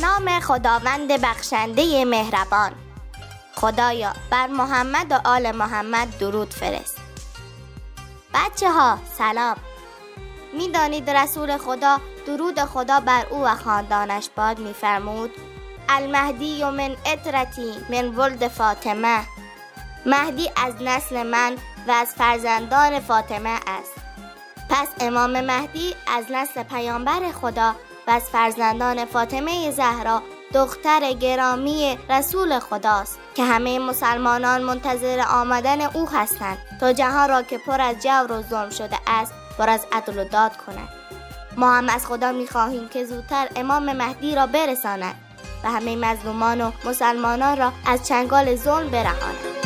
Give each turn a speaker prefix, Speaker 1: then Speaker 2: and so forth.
Speaker 1: نام خداوند بخشنده مهربان. خدایا بر محمد و آل محمد درود فرست. بچه ها سلام. می‌دانید رسول خدا درود خدا بر او و خاندانش باد میفرمود المهدی و من اطرتی من ولد فاطمه. مهدی از نسل من و از فرزندان فاطمه است. پس امام مهدی از نسل پیامبر خدا و از فرزندان فاطمه زهرا دختر گرامی رسول خداست که همه مسلمانان منتظر آمدن او هستند تا جهان را که پر از جور و ظلم شده است پر از عدل و داد کند. ما هم از خدا می‌خواهیم که زودتر امام مهدی را برساند و همه مظلومان و مسلمانان را از چنگال ظلم برهاند.